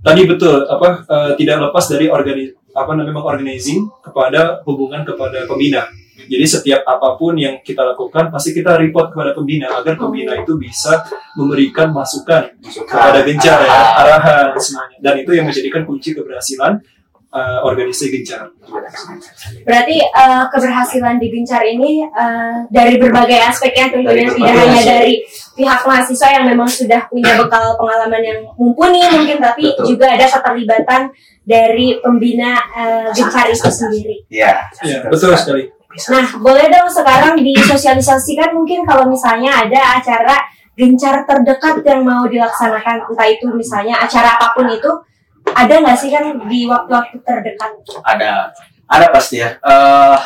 Speaker 3: tadi betul apa eh, tidak lepas dari organi apa namanya organizing kepada hubungan kepada pembina. Jadi setiap apa pun yang kita lakukan pasti kita report kepada pembina agar pembina itu bisa memberikan masukan kepada gencar ya, arahan semuanya. Dan itu yang menjadikan kunci keberhasilan eh, organisasi gencar.
Speaker 2: Berarti eh, keberhasilan di Gencar ini eh, dari berbagai aspek ya tentunya
Speaker 1: Dari
Speaker 2: tidak hanya dari pihak mahasiswa yang memang sudah punya bekal pengalaman yang mumpuni mungkin tapi
Speaker 1: Betul.
Speaker 2: juga ada keterlibatan dari pembina eh, Gencar itu sendiri.
Speaker 1: Iya.
Speaker 3: Ya, betul sekali.
Speaker 2: Nah, boleh dong sekarang disosialisasikan mungkin kalau misalnya ada acara gencar terdekat yang mau dilaksanakan, entah itu misalnya acara apa pun itu, ada nggak sih kan di waktu-waktu terdekat?
Speaker 1: Ada. Ada pasti ya. Eh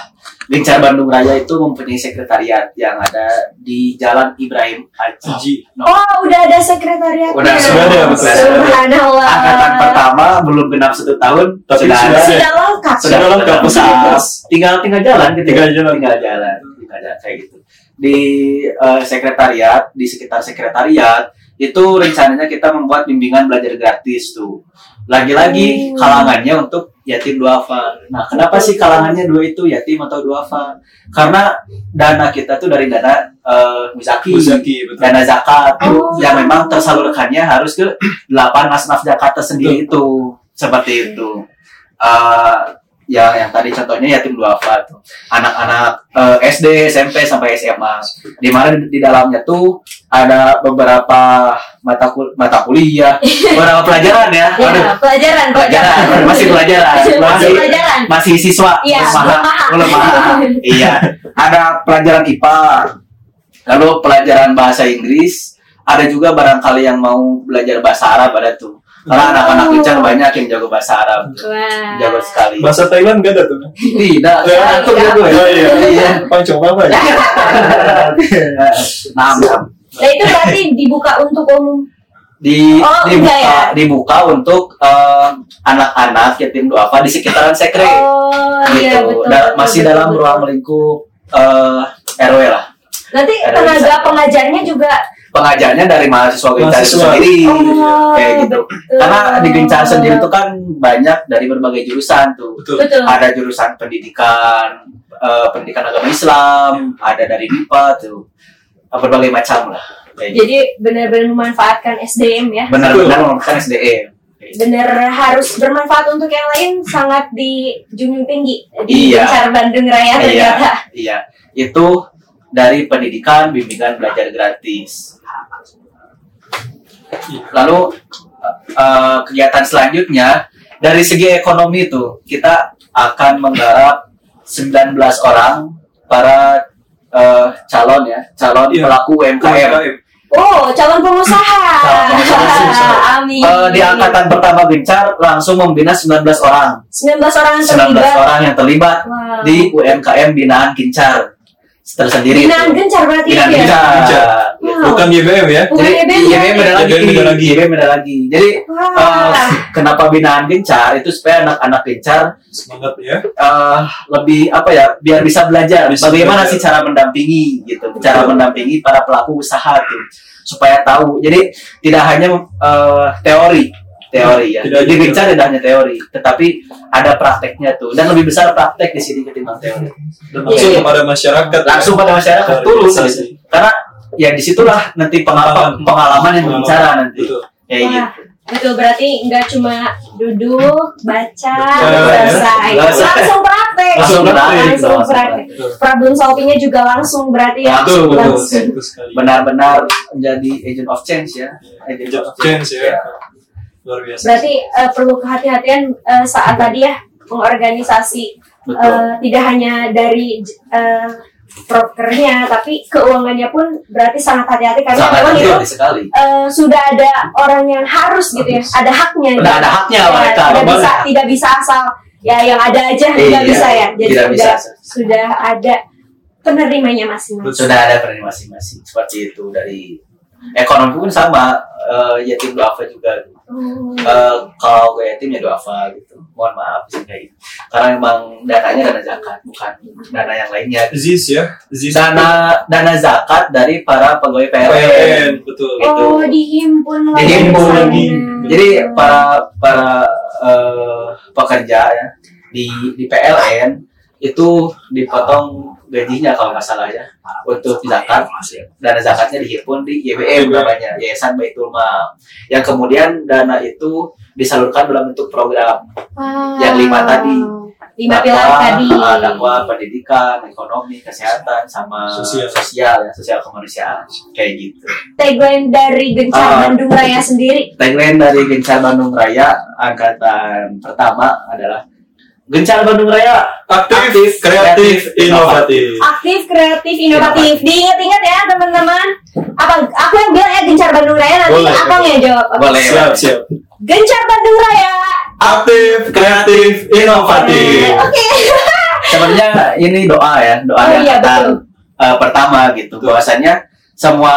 Speaker 1: Gencar Bandung Raya itu mempunyai sekretariat yang ada di Jalan Ibrahim Haji.
Speaker 3: Haji.
Speaker 1: No.
Speaker 2: Oh, udah ada sekretariatnya.
Speaker 1: Udah,
Speaker 3: sudah ada, betul.
Speaker 2: Subhanallah.
Speaker 1: Angkatan pertama belum genap satu tahun,
Speaker 3: Tapi
Speaker 1: sudah
Speaker 3: sudah.
Speaker 2: Sudah lengkap.
Speaker 1: Sudah
Speaker 3: Sudah
Speaker 1: lengkap pusat. Tinggal tinggal jalan gitu. ya.
Speaker 3: Tinggal jalan.
Speaker 1: Tinggal jalan. Tinggal jalan kayak gitu. Di eh, sekretariat, di sekitar sekretariat itu rencananya kita membuat bimbingan belajar gratis tuh. Lagi-lagi
Speaker 2: Hmm.
Speaker 1: kalangannya untuk yatim duafa. Nah, kenapa sih kalangannya dua itu yatim atau duafa? Karena dana kita tuh dari dana muzaki,
Speaker 3: Muzaki, betul.
Speaker 1: dana zakat
Speaker 2: Oh.
Speaker 1: yang memang tersalurkannya harus ke delapan asnaf zakat tersendiri itu seperti itu. Eh, ya yang tadi contohnya yatim duafa tuh. Anak-anak eh, SD, SMP sampai SMA di mana di, dalamnya tuh ada beberapa mata kul- mata kuliah, beberapa pelajaran ya. Aduh,
Speaker 2: Ya, pelajaran,
Speaker 1: pelajaran masih pelajaran.
Speaker 2: Masih
Speaker 1: masih
Speaker 2: pelajaran.
Speaker 1: masih siswa
Speaker 2: Iya,
Speaker 1: belum paham iya. Ada pelajaran IPA lalu pelajaran bahasa Inggris. Ada juga barangkali yang mau belajar bahasa Arab ada tuh karena anak-anak
Speaker 2: Oh.
Speaker 1: Ucang banyak yang jago bahasa Arab
Speaker 2: Wah.
Speaker 1: jago sekali
Speaker 3: Bahasa Thailand gak ada tuh.
Speaker 1: tidak
Speaker 3: Ya,
Speaker 1: jago ya
Speaker 3: Oh iya.
Speaker 1: iya
Speaker 3: Apa coba apa ya?
Speaker 1: nah, nah.
Speaker 2: Itu berarti dibuka untuk umum.
Speaker 1: di
Speaker 2: Oh,
Speaker 1: dibuka
Speaker 2: ya?
Speaker 1: dibuka untuk eh, anak-anak yatim duafa di sekitaran sekre
Speaker 2: Oh, iya
Speaker 1: gitu.
Speaker 2: betul.
Speaker 1: Da-
Speaker 2: betul,
Speaker 1: masih
Speaker 2: betul,
Speaker 1: dalam
Speaker 2: betul.
Speaker 1: ruang lingkup eh, RW lah.
Speaker 2: Nanti
Speaker 1: Ada
Speaker 2: tenaga
Speaker 1: bisa.
Speaker 2: pengajarnya juga
Speaker 1: Pengajarnya dari mahasiswa Gencar itu sendiri,
Speaker 2: Oh,
Speaker 1: kayak gitu.
Speaker 2: betul.
Speaker 1: Karena di Gencar sendiri itu kan banyak dari berbagai jurusan tuh.
Speaker 3: Betul.
Speaker 2: betul.
Speaker 1: Ada jurusan pendidikan, eh, pendidikan agama Islam, ada dari MIPA tuh, berbagai macam lah. Kayak gitu.
Speaker 2: Jadi benar-benar memanfaatkan SDM ya.
Speaker 1: Benar-benar merupakan SDM. Gitu.
Speaker 2: Benar harus bermanfaat untuk yang lain sangat dijunjung tinggi di
Speaker 1: Iya.
Speaker 2: Gencar Bandung Raya
Speaker 1: Iya,
Speaker 2: ternyata.
Speaker 1: iya. Itu dari pendidikan bimbingan belajar gratis. Lalu eh, kegiatan selanjutnya dari segi ekonomi itu kita akan menggarap 19 orang para eh, calon ya, calon
Speaker 3: Iya.
Speaker 1: pelaku UMKM.
Speaker 2: Oh, calon pengusaha.
Speaker 1: Calon pengusaha.
Speaker 2: Amin.
Speaker 1: Eh, di angkatan pertama Gencar langsung membina 19 orang.
Speaker 2: 19 orang yang
Speaker 1: 19
Speaker 2: terlibat.
Speaker 1: orang yang terlibat
Speaker 2: Wow.
Speaker 1: di UMKM binaan Gencar tersendiri.
Speaker 2: Binaan gencar berarti
Speaker 1: Binaan
Speaker 2: ya?
Speaker 1: Gencar.
Speaker 2: Wow.
Speaker 3: Bukan YBM ya?
Speaker 2: Bukan
Speaker 1: Jadi
Speaker 2: YBM,
Speaker 1: YBM beda lagi.
Speaker 3: YBM beda lagi.
Speaker 1: YBM beda lagi. Jadi
Speaker 2: Wah.
Speaker 1: eh, kenapa binaan gencar itu supaya anak-anak gencar
Speaker 3: Semangat ya.
Speaker 1: eh, lebih apa ya biar bisa belajar
Speaker 3: Bisa
Speaker 1: bagaimana
Speaker 3: belajar.
Speaker 1: sih cara mendampingi gitu cara mendampingi para pelaku usaha tuh supaya tahu jadi tidak hanya eh, teori teori ya
Speaker 3: Tidak
Speaker 1: di
Speaker 3: hanya
Speaker 1: gencar tidak hanya teori tetapi ada prakteknya tuh dan lebih besar praktek di sini ketimbang teori
Speaker 3: langsung kepada masyarakat. ya.
Speaker 1: langsung pada masyarakat
Speaker 3: biasa
Speaker 1: gitu. karena ya di situlah nanti pengalaman pengalaman yang berbicara nanti
Speaker 3: Betul.
Speaker 2: Wah,
Speaker 1: gitu
Speaker 2: betul berarti nggak cuma duduk, baca, selesai.
Speaker 1: ya.
Speaker 2: Langsung praktek.
Speaker 1: Langsung praktek,
Speaker 2: Langsung praktek. Problem solvingnya juga langsung berarti ya.
Speaker 3: Betul, betul.
Speaker 2: Langsung.
Speaker 3: Betul sekali.
Speaker 1: benar-benar menjadi agent of change ya agent
Speaker 3: Agent of change ya. Luar biasa.
Speaker 2: Berarti eh, perlu kehati-hatian eh, saat tadi ya mengorganisasi
Speaker 1: betul
Speaker 2: Eh, tidak hanya dari prokernya tapi keuangannya pun berarti sangat hati-hati karena
Speaker 1: sangat
Speaker 2: memang itu
Speaker 1: sekali.
Speaker 2: eh, sudah ada orang yang harus gitu ya ada haknya gitu.
Speaker 1: ada haknya
Speaker 2: Ya,
Speaker 1: mereka
Speaker 2: tidak bisa tidak bisa asal ya yang ada aja tidak
Speaker 1: Iya,
Speaker 2: bisa ya. Jadi
Speaker 1: tidak
Speaker 2: sudah
Speaker 1: bisa.
Speaker 2: sudah. ada penerimanya masing-masing.
Speaker 1: Sudah ada peran masing-masing seperti itu dari ekonomi pun sama eh, yatim duafa juga
Speaker 2: Oh.
Speaker 1: Eh, kalau gue yatim ya duafa gitu mohon maaf sih kayak gitu karena memang dananya dana zakat bukan dana yang lainnya
Speaker 3: Ziz ya. Ziz.
Speaker 1: dana dana zakat dari para pegawai PLN
Speaker 3: PLN, betul.
Speaker 1: Itu.
Speaker 2: oh dihimpun lagi
Speaker 1: Dihimpun
Speaker 3: lagi.
Speaker 1: jadi para para eh, pekerja ya di di PLN itu dipotong gajinya kalau nggak salah ya untuk zakat. dana zakatnya dihimpun di YBM namanya Yayasan Baitul Mal. Yang kemudian dana itu disalurkan dalam bentuk program.
Speaker 2: Wow.
Speaker 1: yang lima tadi.
Speaker 2: Lima pilar tadi.
Speaker 1: ah, dakwah pendidikan ekonomi kesehatan sama
Speaker 3: Sosial.
Speaker 1: sosial ya sosial kemanusiaan. Kayak gitu.
Speaker 2: Tagline dari Gencar
Speaker 1: Ah.
Speaker 2: Bandung Raya sendiri?
Speaker 1: Tagline dari Gencar Bandung Raya angkatan pertama adalah Gencar Bandung Raya
Speaker 3: Aktif,
Speaker 1: Aktif,
Speaker 3: kreatif,
Speaker 1: kreatif,
Speaker 3: inovatif.
Speaker 2: aktif kreatif inovatif diingat-ingat ya teman-teman apa aku yang bilang ya Gencar Bandung Raya nanti
Speaker 3: Boleh,
Speaker 2: akang
Speaker 3: boleh.
Speaker 2: yang jawab Oke.
Speaker 1: Boleh.
Speaker 3: Siap, siap.
Speaker 2: Gencar Bandung Raya
Speaker 3: Aktif, kreatif, inovatif.
Speaker 2: oke
Speaker 1: sebenarnya ini doa ya doa
Speaker 2: Oh,
Speaker 1: yang
Speaker 2: iya,
Speaker 1: eh, pertama gitu bahwasanya semua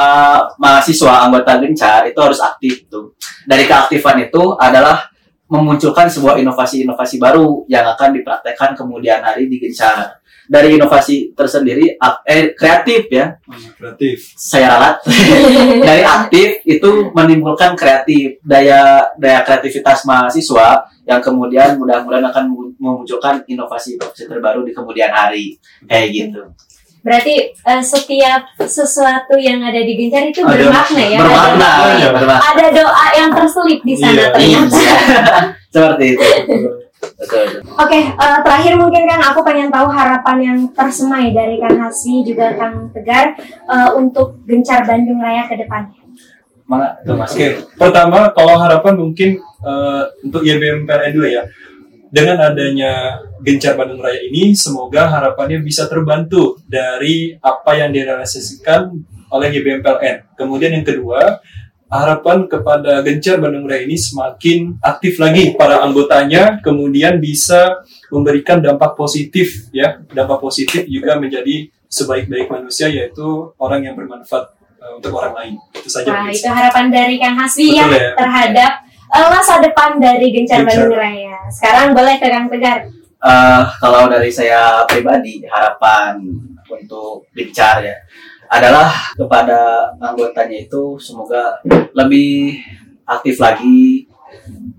Speaker 1: mahasiswa anggota Gencar itu harus aktif tuh dari keaktifan itu adalah memunculkan sebuah inovasi-inovasi baru yang akan dipraktekkan kemudian hari di Gencar. Dari inovasi tersendiri eh, kreatif ya.
Speaker 3: Kreatif.
Speaker 1: saya ralat. Dari aktif itu menimbulkan kreatif daya daya kreativitas mahasiswa yang kemudian mudah-mudahan akan memunculkan inovasi-inovasi terbaru di kemudian hari. Kayak gitu
Speaker 2: berarti eh, setiap sesuatu yang ada di Gencar itu
Speaker 1: Ada-
Speaker 2: bermakna ya
Speaker 1: bermakna
Speaker 2: ada,
Speaker 1: ya, bermakna
Speaker 2: ada doa yang terselip di sana
Speaker 3: Iya.
Speaker 2: ternyata
Speaker 1: Iya. seperti itu
Speaker 2: Oke, eh, terakhir mungkin kan aku pengen tahu harapan yang tersemai dari Kang Hasbi juga Kang Tegar eh, untuk Gencar Bandung Raya ke depan.
Speaker 1: Mangga, tuh Mas.
Speaker 3: Oke, pertama kalau harapan mungkin eh, untuk YBM PLN 2 ya. Dengan adanya Gencar Bandung Raya ini, semoga harapannya bisa terbantu dari apa yang direalisasikan oleh YBM PLN. Kemudian yang kedua, harapan kepada Gencar Bandung Raya ini semakin aktif lagi para anggotanya, kemudian bisa memberikan dampak positif ya, dampak positif juga menjadi sebaik-baik manusia yaitu orang yang bermanfaat eh, untuk orang lain. Itu saja.
Speaker 2: Nah, itu harapan dari Kang Hasbi ya,
Speaker 3: Betul ya.
Speaker 2: terhadap eh, masa depan dari Gencar. Bandung Raya. Sekarang boleh ke Kang Tegar.
Speaker 1: Eh, kalau dari saya pribadi harapan untuk Gencar ya adalah kepada anggotanya itu semoga lebih aktif lagi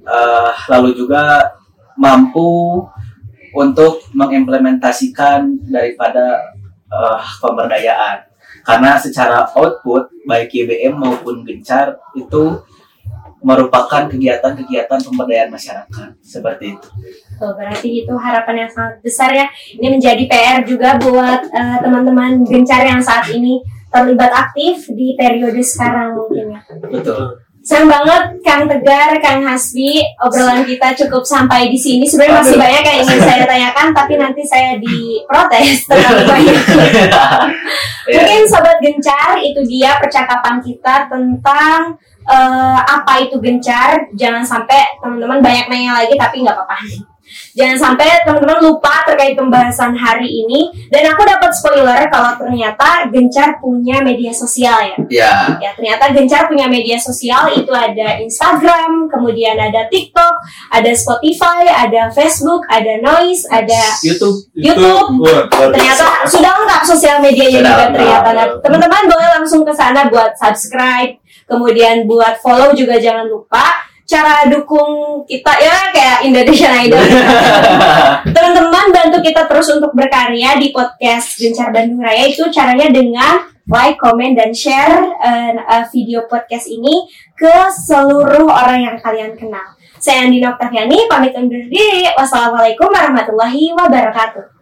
Speaker 1: eh, lalu juga mampu untuk mengimplementasikan daripada eh, pemberdayaan karena secara output baik YBM maupun Gencar itu merupakan kegiatan-kegiatan pemberdayaan masyarakat seperti itu.
Speaker 2: Tuh, berarti itu harapan yang sangat besar ya. Ini menjadi PR juga buat eh, teman-teman Gencar yang saat ini terlibat aktif di periode sekarang mungkin ya.
Speaker 1: Betul.
Speaker 2: Sayang banget Kang Tegar, Kang Hasbi, obrolan kita cukup sampai di sini. Sebenarnya masih banyak yang ingin saya tanyakan, tapi nanti saya diprotes terlalu banyak.
Speaker 1: Ya.
Speaker 2: Mungkin Sobat Gencar, itu dia percakapan kita tentang eh, apa itu Gencar. Jangan sampai teman-teman banyak nanya lagi, tapi nggak apa-apa. Jangan sampai teman-teman lupa terkait pembahasan hari ini. Dan aku dapat spoiler kalau ternyata Gencar punya media sosial ya.
Speaker 1: Ya,
Speaker 2: Ya, ternyata Gencar punya media sosial itu ada Instagram, kemudian ada TikTok, ada Spotify, ada Facebook, ada Noise, ada
Speaker 1: YouTube.
Speaker 2: YouTube.
Speaker 3: Luar
Speaker 2: ternyata sudah lengkap sosial medianya juga ternyata. Nah, teman-teman boleh langsung ke sana buat subscribe, kemudian buat follow juga jangan lupa. cara dukung kita ya kayak Indonesian Idol. Teman-teman bantu kita terus untuk berkarya di podcast Gencar Bandung Raya itu caranya dengan like, comment, dan share uh, uh, video podcast ini ke seluruh orang yang kalian kenal. Saya Andina Oktaviani, pamit undur diri. Wassalamualaikum warahmatullahi wabarakatuh.